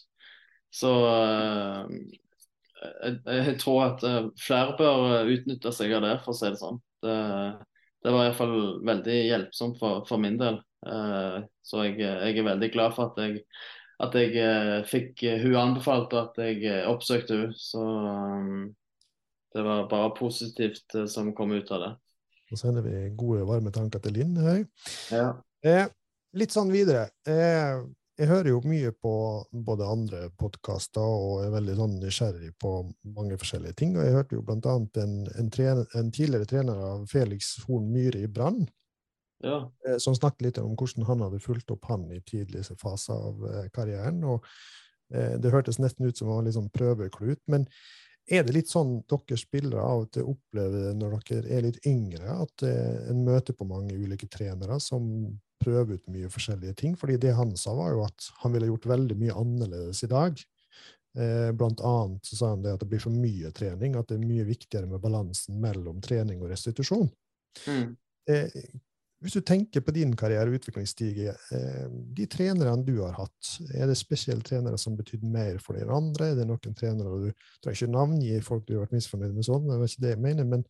Så uh, jeg, jeg tror at eh, flere bør eh, utnytte seg av det, for å si det sånn. Det, det var iallfall veldig hjelpsomt for, for min del. Uh, så jeg, jeg er veldig glad for at jeg, at jeg uh, fikk hun anbefalt, og at jeg oppsøkte hun. Så um, det var bare positivt som kom ut av det. Så sender vi gode, varme tanker til Linn. Ja. Eh, litt sånn videre. Eh, jeg hører jo mye på både andre podkaster og er veldig sånn nysgjerrig på mange forskjellige ting. Og jeg hørte jo blant annet en, en, trener, en tidligere trener av Felix Horn Myhre i Brann, ja. eh, som snakket litt om hvordan han hadde fulgt opp han i tidligste fase av eh, karrieren. og eh, Det hørtes nesten ut som han var sånn prøveklut. men er det litt sånn dere spillere av og til opplever det når dere er litt yngre, at eh, en møter på mange ulike trenere som prøver ut mye forskjellige ting? Fordi det han sa, var jo at han ville gjort veldig mye annerledes i dag. Eh, blant annet så sa han det at det blir for mye trening, at det er mye viktigere med balansen mellom trening og restitusjon. Mm. Hvis du tenker på din karriere og utviklingsstige, eh, de trenerne du har hatt, er det spesielle trenere som betydde mer for deg enn andre? Er det noen trenere du trenger ikke navngi folk du har vært misfornøyd med sånn, det er ikke det jeg mener, men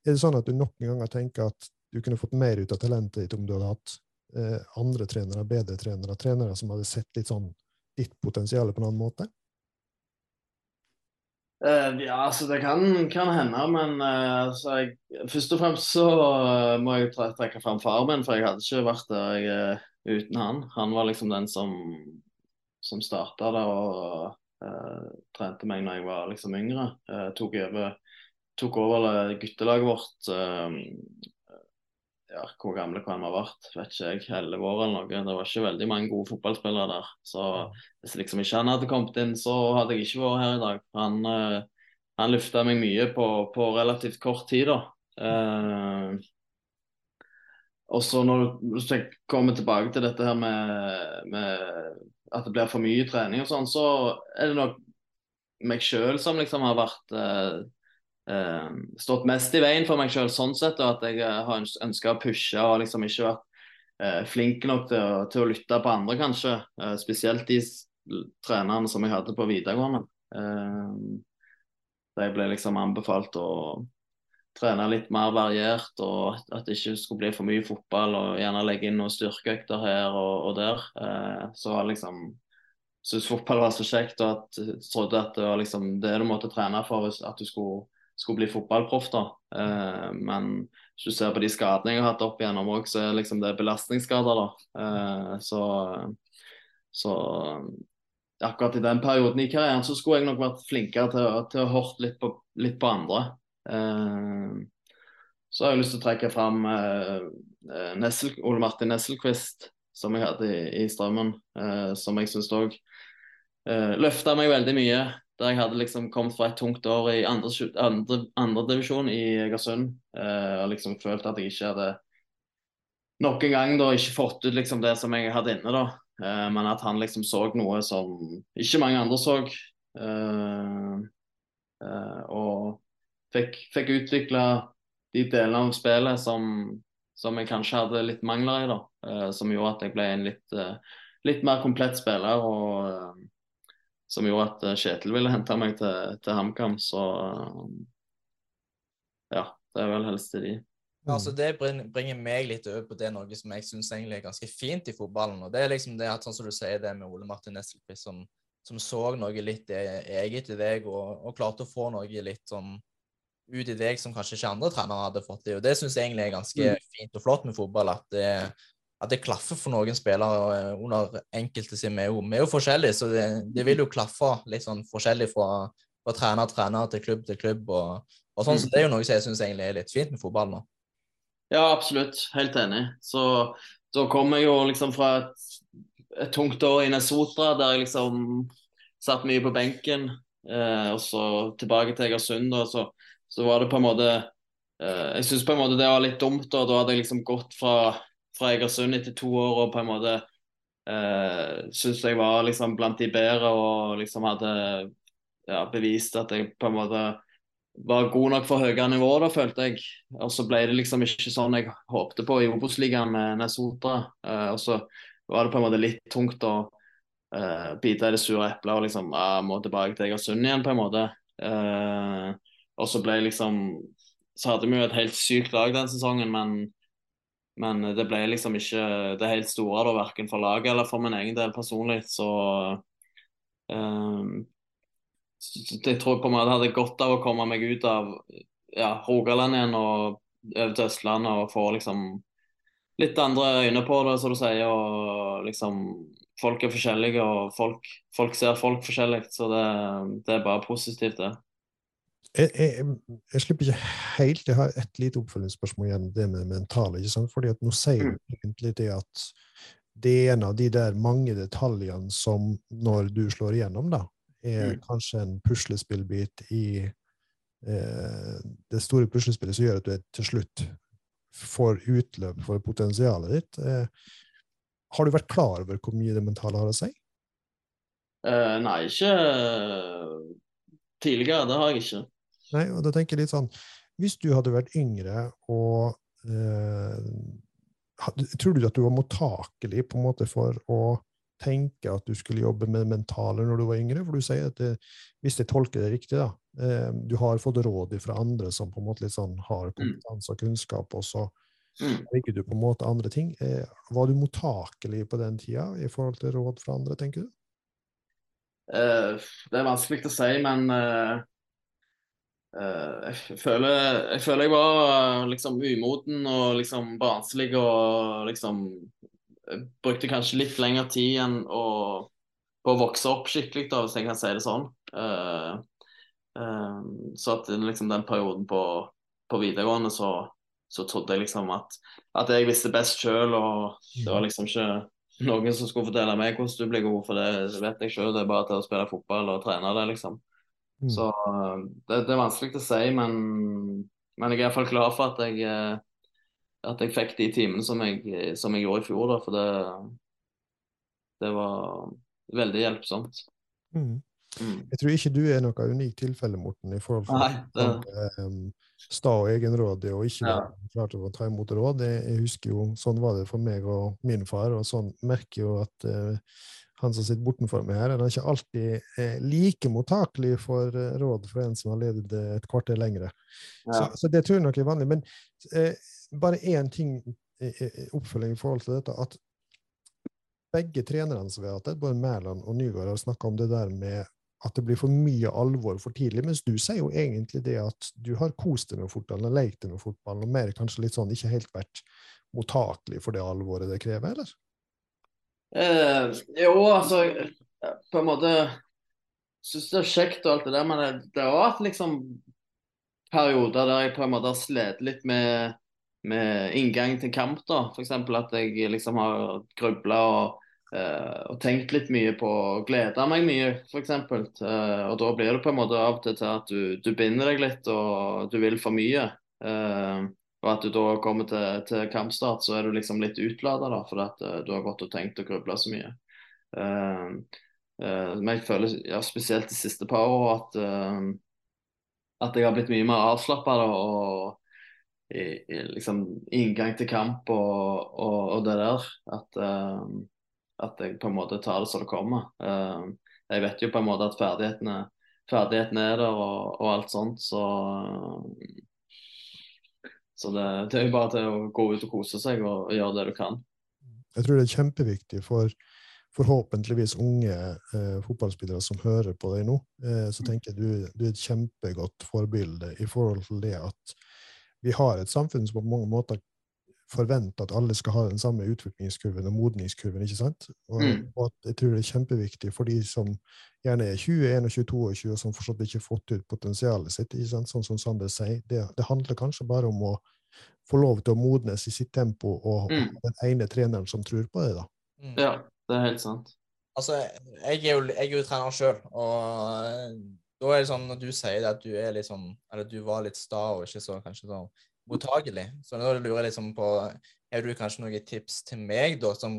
er det sånn at du noen ganger tenker at du kunne fått mer ut av talentet ditt om du hadde hatt eh, andre trenere, bedre trenere, trenere som hadde sett litt sånn ditt potensial på en annen måte? Eh, ja, altså det kan, kan hende, men uh, altså jeg, først og fremst så uh, må jeg tre trekke fram faren min, for jeg hadde ikke vært der jeg, uten han. Han var liksom den som, som starta det og trente meg når jeg var liksom yngre. Tok over, tok over guttelaget vårt ja, hvor gamle kan vi ha vært, vet ikke jeg, elleve år eller noe. Det var ikke veldig mange gode fotballspillere der. Så hvis liksom ikke han hadde kommet inn, så hadde jeg ikke vært her i dag. Han, uh, han løfta meg mye på, på relativt kort tid, da. Uh, og så når du kommer tilbake til dette her med, med at det blir for mye trening og sånn, så er det nok meg sjøl som liksom har vært eh, eh, stått mest i veien for meg sjøl sånn sett, og at jeg eh, har ønska å pushe og liksom ikke vært uh, flink nok til å, til å lytte på andre, kanskje. Uh, spesielt de trenerne som jeg hadde på videregående. Jeg ble liksom anbefalt å trene litt mer variert, og at- det ikke skulle bli for mye fotball, og gjerne legge inn noen styrkeøkter her og, og der. Så var liksom syntes fotball var så kjekt, og at trodde at det var liksom det du måtte trene for hvis at du skulle, skulle bli fotballproff. da. Uh, men hvis du ser på de skadene jeg har hatt opp igjennom òg, så er liksom det belastningsskader. da. Uh, så, så akkurat i den perioden i karrieren så skulle jeg nok vært flinkere til, til å hørt litt på, litt på andre. Eh, så har jeg lyst til å trekke fram eh, eh, Nessel, Ole Martin Nesselquist, som jeg hadde i, i Strømmen, eh, som jeg syns òg løfta meg veldig mye. Der jeg hadde liksom kommet fra et tungt år i andre, andre, andre i Egersund eh, og liksom følt at jeg ikke hadde nok en gang da ikke fått ut liksom det som jeg hadde inne, da. Eh, men at han liksom så noe som ikke mange andre så. Eh, eh, og fikk, fikk utvikla de delene av spillet som, som jeg kanskje hadde litt mangler i, da. Eh, som gjorde at jeg ble en litt, eh, litt mer komplett spiller. og som gjorde at eh, Kjetil ville hente meg til, til HamKam. Så eh, ja, det er vel helst til de. Ja, altså Det bringer meg litt over på det noe som jeg syns egentlig er ganske fint i fotballen. og Det er liksom det at sånn som du sier det med Ole Martin Nesselquist, som, som, så noe litt eget i deg og, og, klarte å få noe litt sånn ut i deg som kanskje ikke andre trenere hadde fått det. og Det syns jeg egentlig er ganske mm. fint og flott med fotball. At det, at det klaffer for noen spillere eh, under enkelte sin. Vi er jo, vi er jo forskjellige, så det, det, vil jo klaffe litt sånn forskjellig fra, fra trener til trener til klubb til klubb. og, og sånn, mm. så Det er jo noe som jeg syns egentlig er litt fint med fotball nå. Ja, absolutt. Helt enig. Så da kommer jeg jo liksom fra et, et tungt år i Nesotra, der jeg liksom satt mye på benken. Eh, og så tilbake til Egersund, og så, så var det på en måte eh, Jeg syns på en måte det var litt dumt, og da hadde jeg liksom gått fra, fra Egersund etter to år og på en måte eh, syns jeg var liksom blant de bedre og liksom hadde ja, bevist at jeg på en måte var god nok for høyere nivå, da, følte jeg. Og så ble det liksom ikke sånn jeg håpte på i Obos-ligaen med Nesotra. Eh, og så var det på en måte litt tungt å eh, bite i det sure eplet og liksom uh, må tilbake til Egersund igjen, på en måte. Eh, og så ble jeg liksom Så hadde vi jo et helt sykt lag den sesongen, men, men det ble liksom ikke det helt store, da, verken for laget eller for min egen del personlig. Så uh, jeg tror på en måte hadde godt av å komme meg ut av ja, Rogaland igjen og over til Østlandet og få liksom litt andre øyne på det, som du sier. og liksom Folk er forskjellige, og folk, folk ser folk forskjellig. Så det, det, er bare positivt, det. Jeg, jeg, jeg, slipper ikke helt Jeg har et lite oppfølgingsspørsmål igjen, det med mentale. ikke sant? Fordi at Nå sier du mm. egentlig det at det er en av de der mange detaljene som når du slår igjennom, da, er mm. kanskje en puslespillbit i eh, det store puslespillet som gjør at du til slutt får utløp for potensialet ditt. Eh, har du vært klar over hvor mye det mentale har å si? Uh, nei, ikke tidligere. Det har jeg ikke. Nei, og da tenker jeg litt sånn Hvis du hadde vært yngre og uh, Tror du at du var mottakelig på en måte for å tenke at du skulle jobbe med det mentale når du var yngre? For du sier at det, hvis jeg tolker det riktig, da, eh, du har fått råd fra andre som på en måte litt sånn har mm. kompetanse og kunnskap, og så legger mm. du på en måte andre ting. Eh, var du mottakelig på den tida i forhold til råd fra andre, tenker du? Uh, det er vanskelig å si, men uh, jeg, føler, jeg, føler, jeg var liksom umoden og liksom barnslig og liksom brukte kanskje litt lengre tid enn å, på å vokse opp skikkelig, da, hvis jeg kan si det sånn. Uh, uh, så at liksom den perioden på, på videregående så, så, trodde jeg liksom at, at jeg visste best sjøl, og det var liksom ikke noen som skulle fortelle meg hvordan du blir god, for det vet jeg sjøl. Det er bare til å spille fotball og trene det, liksom. Mm. Så det, det, er vanskelig å si, men, men jeg er iallfall glad for at jeg at jeg fikk de timene som som jeg gjorde i fjor, da, for det, det var veldig hjelpsomt. Mm. Mm. Jeg tror ikke du er noe unikt tilfelle, Morten, i forhold til Nei, det... um, sta og egenrådig og ikke ja. klart å ta imot råd. Jeg, jeg, husker jo, Sånn var det for meg og min far, og sånn merker jo at uh, han som sitter bortenfor meg her, han er ikke alltid eh, like mottakelig for eh, råd fra en som har ledet et kvarter lengre. Ja. Så, så, det tror jeg nok er vanlig. Men eh, bare én ting eh, oppfølging i forhold til dette. at begge trenerne som vi har hatt, både Mæland og Nygaard, har snakka om det der med at det blir for mye alvor for tidlig. Mens du sier jo egentlig det at du har kost deg med fotballen og lekt deg med fotballen, og mer kanskje litt sånn ikke helt vært mottakelig for det alvoret det krever, eller? Eh, jo, altså På en måte syns det er kjekt og alt det der, men det, det har vært liksom perioder der jeg på en måte har slitt litt med med inngang til kamp. da, F.eks. at jeg liksom har grubla og, eh, og, tenkt litt mye på og gleda meg mye, f.eks. Eh, og da blir det på en måte av og til til at du, du, binder deg litt og du vil for mye. Uh, og at du da kommer til, til, kampstart, så er du liksom litt utlada fordi at uh, du har gått og tenkt og grubla så mye. Uh, uh, men jeg føler ja, spesielt de siste par årene at, at jeg har blitt mye mer avslappa og i, i liksom inngang til kamp og, og, og det der. At, uh, at, jeg på en måte tar det som det kommer. Jeg vet jo på en måte at ferdighetene, ferdighetene er der og, og alt sånt, så Så det, det er jo bare til å gå ut og kose seg og, og gjøre det du kan. Jeg tror det er kjempeviktig for forhåpentligvis unge eh, fotballspillere som hører på deg nå. Eh, så tenker jeg du, du er et kjempegodt forbilde i forhold til det at vi har et samfunn som på mange måter forventer at alle skal ha den samme utviklingskurven og modningskurven. ikke sant? Og, Mm. og at jeg tror det er kjempeviktig for de som gjerne er 21 og 22 og som fortsatt ikke har fått ut potensialet sitt. ikke sant? Sånn som Sander sier. Det, det handler kanskje bare om å få lov til å modnes i sitt tempo og Mm. den ene treneren som tror på det. da. Mm. Ja, det er helt sant. Altså, jeg er jo, jeg er jo trener sjøl, og eh, da er det sånn når du sier det at du er litt sånn Eller du var litt sta og ikke så kanskje så mottagelig. Så da lurer jeg liksom på Har du kanskje noen tips til meg, da, som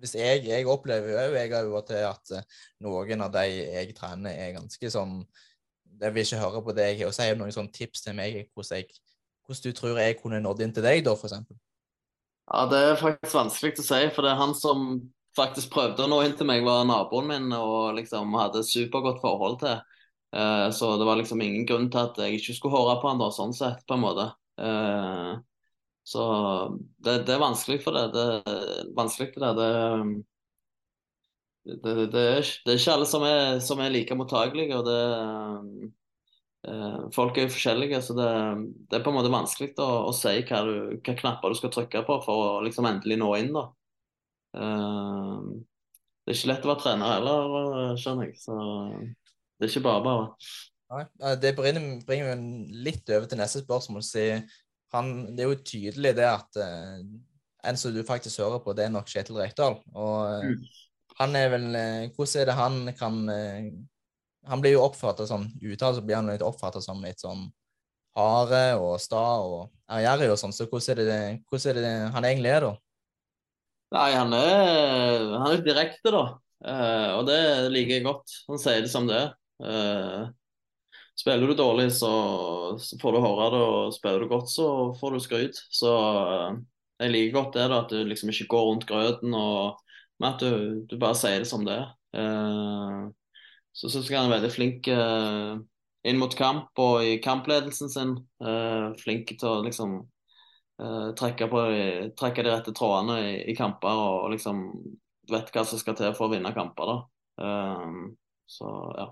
hvis jeg, jeg opplever jo jeg har jo til at eh, noen av de jeg trener, er ganske sånn Jeg vil ikke høre på det jeg si. Du noen sånne tips til meg hvordan, jeg, hvordan du tror jeg kunne nådd inn til deg, da, eksempel? Ja, det er faktisk vanskelig å si, for det er han som faktisk prøvde å nå inn til meg, var naboen min og liksom hadde supergodt forhold til. Eh, så det var liksom ingen grunn til at jeg ikke skulle høre på han da, sånn sett, på en måte. Eh, så det, det er vanskelig for det. Det er vanskelig det. Det, det, det, er, er ikke alle som er, som er like mottagelige, og det eh, Folk er jo forskjellige, så det, det er på en måte vanskelig å, å si hva, du, hva knapper du skal trykke på for å liksom endelig nå inn, da. Eh, det er ikke lett å være trener heller, skjønner jeg. Så det er ikke bare bare. Det bringer, bringer meg litt over til neste spørsmål. Si, han, det er jo tydelig det at uh, en som du faktisk hører på, det er nok Kjetil Rekdal. Og eh, han er vel eh, Hvordan er det han kan Han blir jo oppfattet som Uttalt så blir han litt oppfattet som litt sånn harde og sta og ærgjerrig og sånn. Så hvordan er det, hvordan er det han egentlig er, da? Nei, han er, han er direkte, da. Eh, og det liker jeg godt. Han sier det som det er. Spiller du dårlig, så, får du høre det, og spiller du godt, så får du skryt. Så eh, jeg liker godt det, da, at du liksom ikke går rundt grøten, og men at du, du bare sier det som det er. Eh, så syns jeg han er veldig flink eh, inn mot kamp og i kampledelsen sin. Eh, flink til å liksom trekke, på, trekke de rette trådene i, i kamper og liksom vet hva som skal til for å vinne kamper. da. Så ja.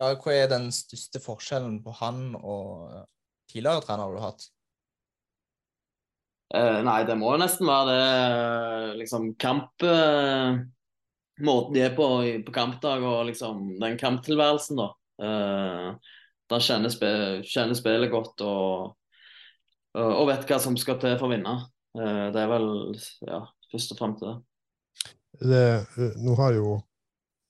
Ja, hva er den største forskjellen på han og tidligere trenere du har hatt? Uh, nei, det må jo nesten være det eh, liksom kamp uh, Måten de er på på kampdag og liksom den kamptilværelsen, da. Uh, der kjenner, spe, kjenner spillet godt og, og, vet hva som skal til for å vinne. Eh, det er vel ja, først og fremst det. det, eh, nå har jo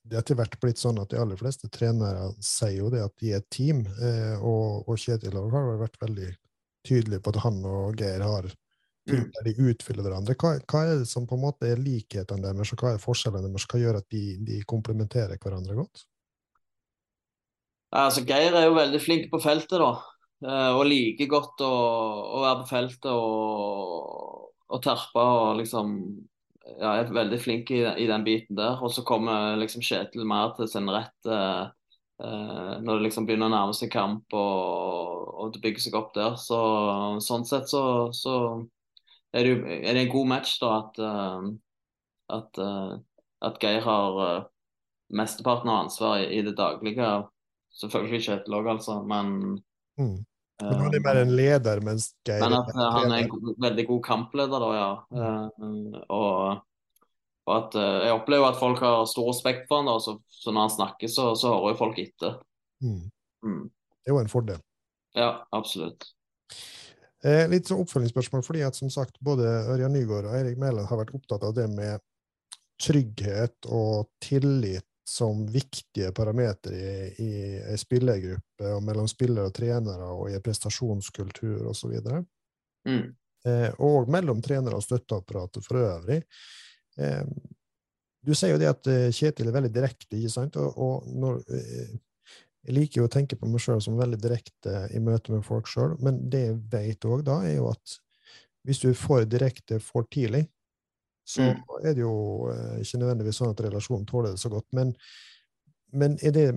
det etter hvert blitt sånn at de aller fleste trenere sier jo det at de er et team, eh, og, og Kjetil har vært veldig tydelig på at han og Geir har Mm. der de utfyller hverandre. Hva, hva er det som på en måte er likhetene deres, og hva er forskjellene deres? Hva gjør at de, de komplementerer hverandre godt? Altså, Geir er jo veldig flink på feltet, da. Eh, Og liker godt å, å være på feltet og, og terpe og liksom ja, er veldig flink i, i den biten der. Og så kommer liksom Kjetil mer til sin rett eh, eh, når det liksom begynner å nærme seg kamp og, og det bygger seg opp der. Så sånn sett så, så er, det, er det en god match, da, at, eh, at, eh, at Geir har mesteparten av ansvaret i, i det daglige. Selvfølgelig Kjetil òg, altså, men Mm. Men han er eh, mer en leder, mens Geir men at eh, han er en veldig god kampleder, da, ja. Mm. og, og at eh, jeg opplever at folk har stor respekt for han da, så, så når han snakker, så, så hører jo folk etter. Mm. Mm. Det er jo en fordel. Ja, absolutt. Eh, litt så oppfølgingsspørsmål, fordi at som sagt, både Ørjan Nygaard og Eirik Mæland har vært opptatt av det med trygghet og tillit som viktige parametere i, i ei spillergruppe og mellom spillere og trenere og i prestasjonskultur osv. Mm. Eh, og mellom trenere og støtteapparatet for øvrig. Eh, du sier jo det at eh, Kjetil er veldig direkte, ikke sant? Og, og når, eh, jeg liker jo å tenke på meg sjøl som veldig direkte i møte med folk sjøl, men det jeg vet òg da, er jo at hvis du er for direkte for tidlig, så Mm. er det jo eh, ikke nødvendigvis sånn at relasjonen tåler det så godt. Men, men er, det,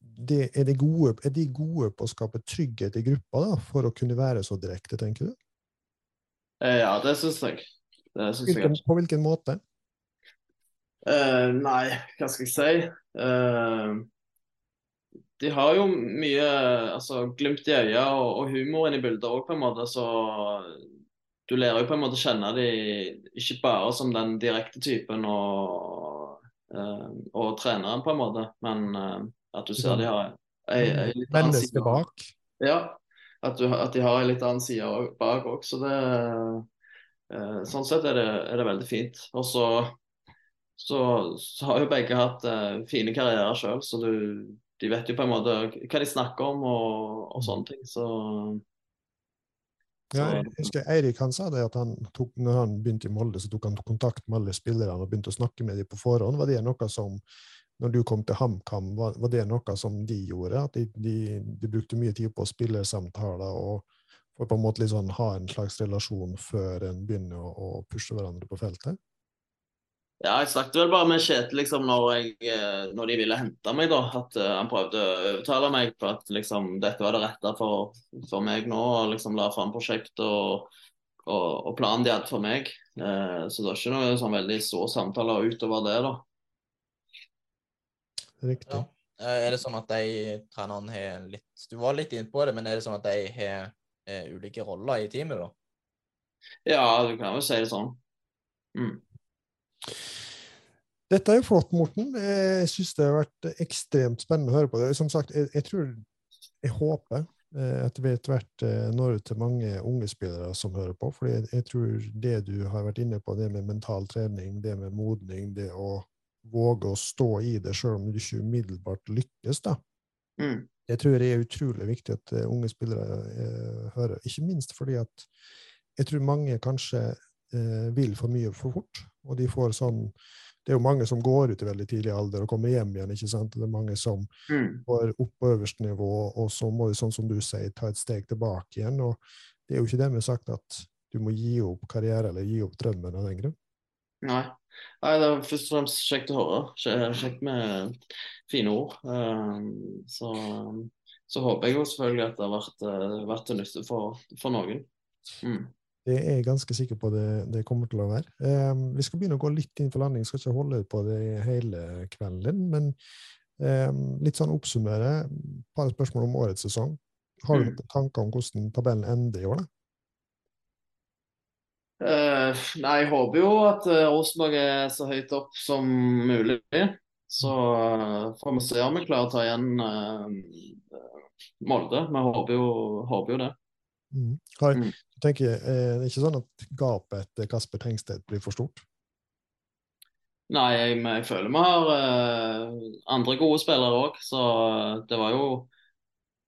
det, er, de gode, er de gode på å skape trygghet i gruppa da, for å kunne være så direkte, tenker du? Eh, ja, det syns jeg. Det syns jeg. På hvilken måte? Uh, nei, hva skal jeg si? Uh, de har jo mye altså, glimt i øya og, og humoren i bildet òg, på en måte. Så du lærer jo på en måte å kjenne de ikke bare som den direkte typen og, eh, og treneren, på en måte, men eh, at du ser de har ei, ei litt annen side. bak. Ja, at, du, at de har en litt annen side bak òg. Så det eh, Sånn sett er det, er det veldig fint. Og så, så, så har jo begge hatt fine karrierer sjøl, så du, de vet jo på en måte hva de snakker om og, og sånne ting. Så, Ja, jeg husker Eirik han sa det at han tok, når han begynte i Molde, så tok han kontakt med alle spillerne og begynte å snakke med dem på forhånd. Var det noe som, når du kom til HamKam, var, var det noe som de gjorde? At de, de, de brukte mye tid på spillersamtaler og for på en måte liksom ha en slags relasjon før en begynner å, å pushe hverandre på feltet? Ja, jeg snakket vel bare med Kjetil liksom, når, jeg, eh, når de ville hente meg. da, At uh, han prøvde å overtale meg på at liksom, dette var det rette for, for meg nå. og liksom La fram prosjektet og, og, og planen de hadde for meg. Uh, så det var ikke noe sånn veldig stor samtale utover det. da. Riktig. Ja. Er det sånn at de trenerne har litt Du var litt inne på det, men er det sånn at de har eh, ulike roller i teamet, da? Ja, du kan jo si det sånn. Mm. Dette er jo flott, Morten. Jeg syns det har vært ekstremt spennende å høre på. det. Som sagt, jeg, jeg tror Jeg håper eh, at vi etter hvert eh, når ut til mange unge spillere som hører på. For jeg, jeg tror det du har vært inne på, det med mental trening, det med modning, det å våge å stå i det sjøl om du ikke umiddelbart lykkes, da. Mm. Jeg tror det er utrolig viktig at eh, unge spillere eh, hører. Ikke minst fordi at jeg tror mange kanskje eh, vil for mye for fort. Og de får sånn Det er jo mange som går ut i veldig tidlig alder og kommer hjem igjen. ikke sant? Det er mange som Mm. går opp på øverste nivå, og så må de, sånn som du sier, ta et steg tilbake igjen. og Det er jo ikke det vi har sagt at du må gi opp karriere eller gi opp drømmen av den grunn. Nei. Nei, det er først og fremst kjekt å høre. Kjekt med fine ord. Um, så, så håper jeg jo selvfølgelig at det har vært, eh, vært til nytte for, for noen. Mm. Det er jeg ganske sikker på det, det kommer til å være. Eh, vi skal begynne å gå litt inn for landing. Skal ikke holde på det hele kvelden, men eh, litt sånn oppsummere. Et par spørsmål om årets sesong. Har du Mm. noen tanker om hvordan tabellen ender i år? da? Uh, nei, jeg håper jo at eh, Rosenborg er så høyt opp som mulig. Så eh, får vi se om vi klarer å ta igjen uh, Molde. Vi håper jo, håper jo det. Mm. Har, Mm. tenker, er det ikke sånn at gapet etter Kasper Tengstedt blir for stort? Nei, jeg, jeg føler vi har uh, andre gode spillere òg, så eh, det var jo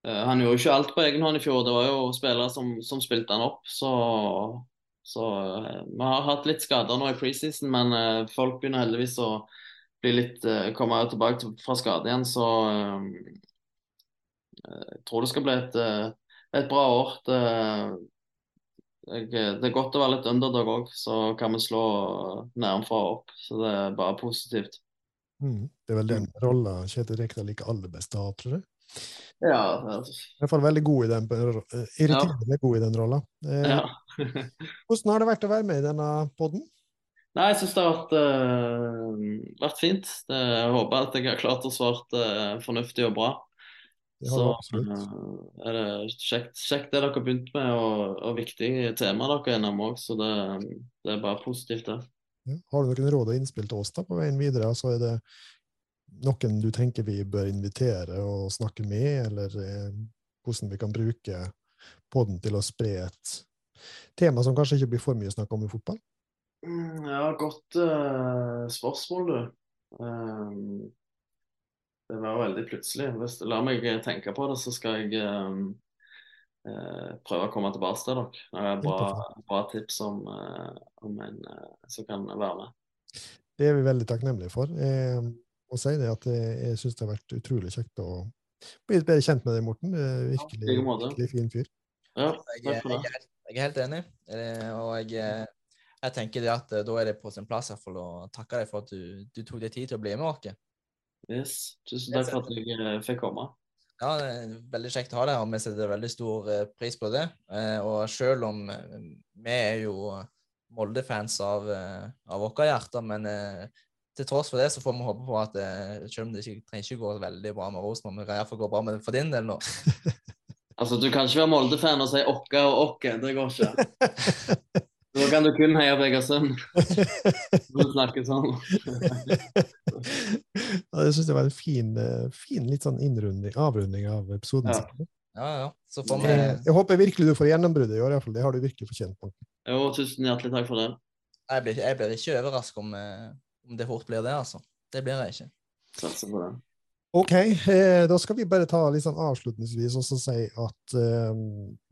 uh, Han gjorde jo ikke alt på egen hånd i fjor. Det var jo spillere som, som spilte han opp. Så, så uh, vi har hatt litt skader nå i preseason, men eh, folk begynner heldigvis å bli litt eh, komme tilbake fra skade igjen. Så eh, jeg tror det skal bli et, eh, et bra år. Det, jeg, det er godt å være litt underdog òg, så kan vi slå nærmere opp. Så det er bare positivt. Mm. Det er vel den rolla Kjetil Rekdal liker aller best å ha, tror jeg. Ja, I hvert fall veldig god i den, irriterende ja. god i den rolla. Eh, ja. Hvordan har det vært å være med i denne podden? Nei, jeg syns det har vært, eh, vært fint. Det, jeg håper at jeg har klart å svare eh, fornuftig og bra. Så eh, er det kjekt, kjekt det dere har begynt med, og, og viktige tema dere er innom òg. Så det, det er bare positivt, det. Ja. Har du noen råd og innspill til oss da på veien videre? Altså, er det noen du tenker vi bør invitere og snakke med, eller eh, hvordan vi kan bruke podden til å spre et tema som kanskje ikke blir for mye snakk om i fotball? Mm, Ja, godt uh, spørsmål, du. Um, det var veldig plutselig. Hvis, la meg tenke på det, så skal jeg um, eh, prøve å komme tilbake til dere. Det er bra, bra tips om, eh, om en eh, som kan være med. Det er vi veldig takknemlige for. Jeg må si det at jeg, jeg syns det har vært utrolig kjekt å bli litt bedre kjent med deg, Morten. Du Virkelig, ja, virkelig fin fyr. Ja, Jeg, jeg, jeg er helt enig, eh, og jeg, eh, jeg tenker det at eh, da er det på sin plass å takke deg for at du, du tok deg tid til å bli med oss. Yes. Tusen takk for at jeg eh, fikk komme. Ja, det er veldig kjekt å ha det, og vi setter veldig stor eh, pris på det. Eh, og selv om vi er jo Molde-fans av, av våre hjerter, men til tross for det så får vi håpe på at selv om det ikke trenger ikke gå veldig bra med Rosenborg, men det for iallfall gå bra med for din del nå. Altså, Du kan ikke være Molde-fan og si okke og okke. Det går ikke. Da kan du kun heie på Egersund. Når du snakker sånn. ja, jeg syns det var en fin, eh, fin litt sånn innrunding, avrunding av episoden. Ja. Ja, ja. Så får vi Jeg, jeg håper virkelig du får gjennombruddet i år, iallfall. Det har du virkelig fortjent. På. Jo, tusen hjertelig takk for det. Jeg blir, jeg blir ikke overrasket om, eh, om det fort blir det, altså. Det blir jeg ikke. Satser på det. OK, eh, da skal vi bare ta litt sånn avslutningsvis og så si at eh,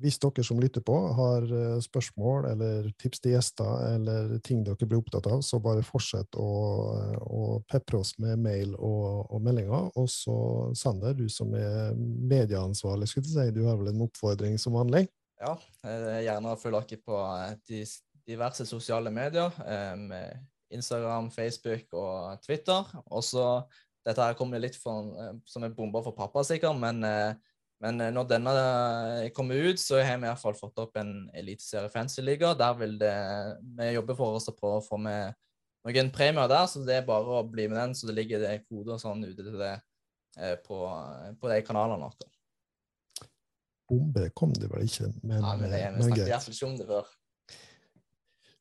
hvis dere som lytter på, har eh, spørsmål eller tips til gjester eller ting dere blir opptatt av, så bare fortsett å, å pepre oss med mail og, og meldinger. Og så, Sander, du som er medieansvarlig, skulle jeg si, du har vel en oppfordring som vanlig? Ja, eh, gjerne følg dere på de diverse sosiale medier. eh, Instagram, Facebook og Twitter. Og så Dette her kommer litt for, eh, som en bombe for pappa, sikkert, men, eh, men eh, når denne kommer ut, så har vi i hvert fall fått opp en eliteserie fancy-liga. Der vil det Vi jobber for oss å prøve å få med noen premier der, så det er bare å bli med den. Så det ligger det koder og sånn ute til det på, på de kanalene våre. Bombe kom det vel ikke, men, Ja, men det, vi men snakket i greit. hvert fall ikke om det før.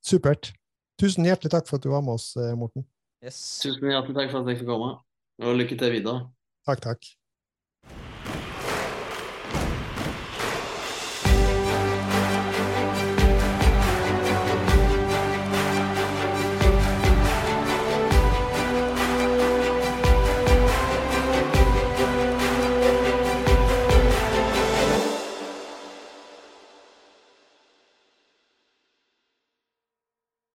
Supert. Tusen hjertelig takk for at du var med oss, Morten. Yes. Tusen hjertelig takk for at jeg fikk komme. Og lykke til videre. Takk, takk.